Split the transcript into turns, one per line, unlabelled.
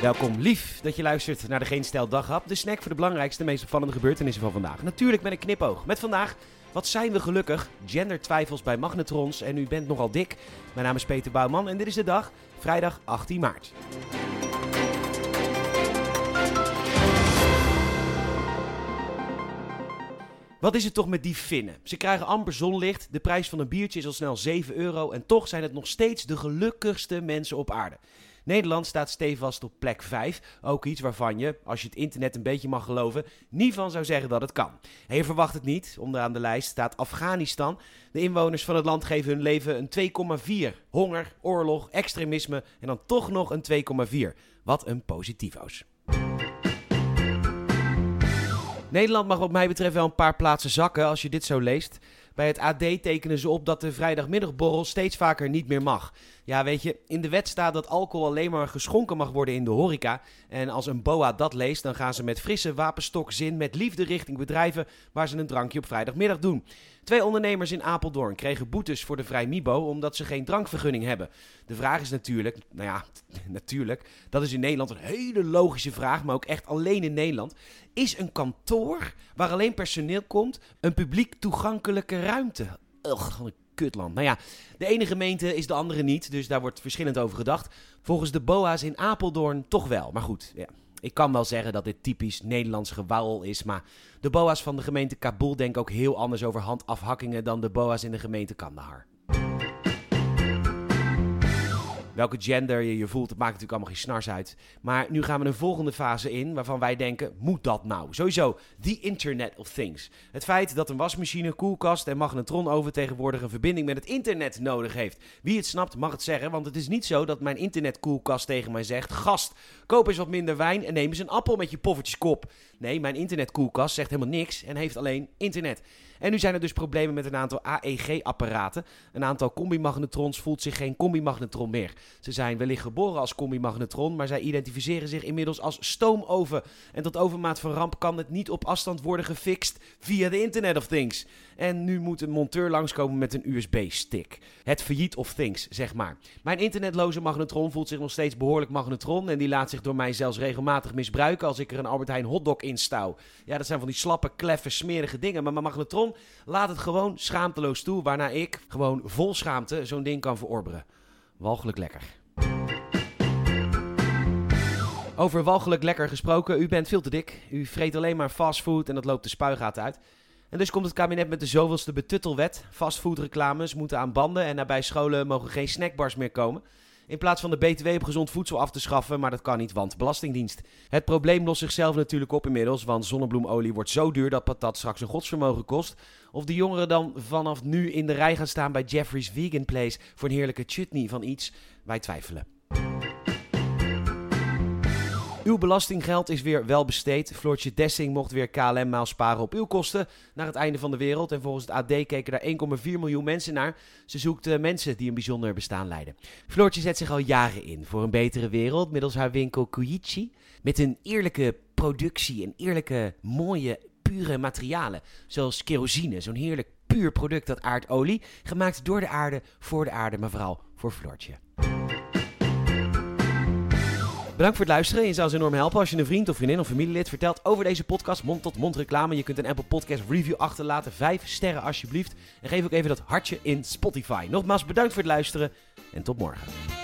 Welkom, lief dat je luistert naar de Geen Stel Daghap. De snack voor de belangrijkste, meest opvallende gebeurtenissen van vandaag. Natuurlijk met een knipoog. Met vandaag, wat zijn we gelukkig? Gendertwijfels bij magnetrons en u bent nogal dik. Mijn naam is Peter Bouwman en dit is de dag, vrijdag 18 maart. Wat is het toch met die Finnen? Ze krijgen amper zonlicht, de prijs van een biertje is al snel 7 euro en toch zijn het nog steeds de gelukkigste mensen op aarde. Nederland staat stevast op plek 5. Ook iets waarvan je, als je het internet een beetje mag geloven, niet van zou zeggen dat het kan. En je verwacht het niet. Onderaan de lijst staat Afghanistan. De inwoners van het land geven hun leven een 2,4. Honger, oorlog, extremisme en dan toch nog een 2,4. Wat een positivo's. Nederland mag wat mij betreft wel een paar plaatsen zakken als je dit zo leest. Bij het AD tekenen ze op dat de vrijdagmiddagborrel steeds vaker niet meer mag. Ja, weet je, in de wet staat dat alcohol alleen maar geschonken mag worden in de horeca. En als een BOA dat leest, dan gaan ze met frisse wapenstokzin met liefde richting bedrijven waar ze een drankje op vrijdagmiddag doen. Twee ondernemers in Apeldoorn kregen boetes voor de Vrij Mibo omdat ze geen drankvergunning hebben. De vraag is natuurlijk, nou ja, natuurlijk, dat is in Nederland een hele logische vraag, maar ook echt alleen in Nederland. Is een kantoor waar alleen personeel komt een publiek toegankelijke ruimte? Ugh, wat een kutland. Nou ja, de ene gemeente is de andere niet, dus daar wordt verschillend over gedacht. Volgens de BOA's in Apeldoorn toch wel, maar goed, ja. Ik kan wel zeggen dat dit typisch Nederlands gewauwel is, maar de boa's van de gemeente Kabul denken ook heel anders over handafhakkingen dan de boa's in de gemeente Kandahar. Welke gender je je voelt, dat maakt natuurlijk allemaal geen snars uit. Maar nu gaan we een volgende fase in waarvan wij denken, moet dat nou? Sowieso, the Internet of Things. Het feit dat een wasmachine, koelkast en magnetronoven tegenwoordig een verbinding met het internet nodig heeft. Wie het snapt mag het zeggen, want het is niet zo dat mijn internetkoelkast tegen mij zegt... Gast, koop eens wat minder wijn en neem eens een appel met je poffertjeskop. Nee, mijn internetkoelkast zegt helemaal niks en heeft alleen internet. En nu zijn er dus problemen met een aantal AEG-apparaten. Een aantal combimagnetrons voelt zich geen combimagnetron meer. Ze zijn wellicht geboren als combimagnetron, maar zij identificeren zich inmiddels als stoomoven. En tot overmaat van ramp kan het niet op afstand worden gefixt via de Internet of Things. En nu moet een monteur langskomen met een USB-stick. Het failliet of things, zeg maar. Mijn internetloze magnetron voelt zich nog steeds behoorlijk magnetron. En die laat zich door mij zelfs regelmatig misbruiken als ik er een Albert Heijn hotdog in stouw. Ja, dat zijn van die slappe, kleffe, smerige dingen. Maar mijn magnetron laat het gewoon schaamteloos toe. Waarna ik gewoon vol schaamte zo'n ding kan verorberen. Walgelijk lekker. Over walgelijk lekker gesproken, u bent veel te dik. U vreet alleen maar fastfood en dat loopt de spuigaten uit. En dus komt het kabinet met de zoveelste betuttelwet. Fastfoodreclames moeten aan banden en nabij scholen mogen geen snackbars meer komen. In plaats van de BTW op gezond voedsel af te schaffen, maar dat kan niet, want Belastingdienst. Het probleem lost zichzelf natuurlijk op inmiddels, want zonnebloemolie wordt zo duur dat patat straks een godsvermogen kost. Of de jongeren dan vanaf nu in de rij gaan staan bij Jeffrey's Vegan Place voor een heerlijke chutney van iets, wij twijfelen. Uw belastinggeld is weer wel besteed. Floortje Dessing mocht weer KLM maal sparen op uw kosten naar het einde van de wereld. En volgens het AD keken daar 1,4 miljoen mensen naar. Ze zoekt uh, mensen die een bijzonder bestaan leiden. Floortje zet zich al jaren in voor een betere wereld middels haar winkel Kuichi. Met een eerlijke productie en eerlijke, mooie, pure materialen. Zoals kerosine, zo'n heerlijk puur product dat aardolie. Gemaakt door de aarde, voor de aarde, maar vooral voor Floortje. Bedankt voor het luisteren. Je zou ons enorm helpen als je een vriend of vriendin of familielid vertelt over deze podcast. Mond-tot-mond reclame. Je kunt een Apple Podcast review achterlaten. Vijf sterren alsjeblieft. En geef ook even dat hartje in Spotify. Nogmaals bedankt voor het luisteren en tot morgen.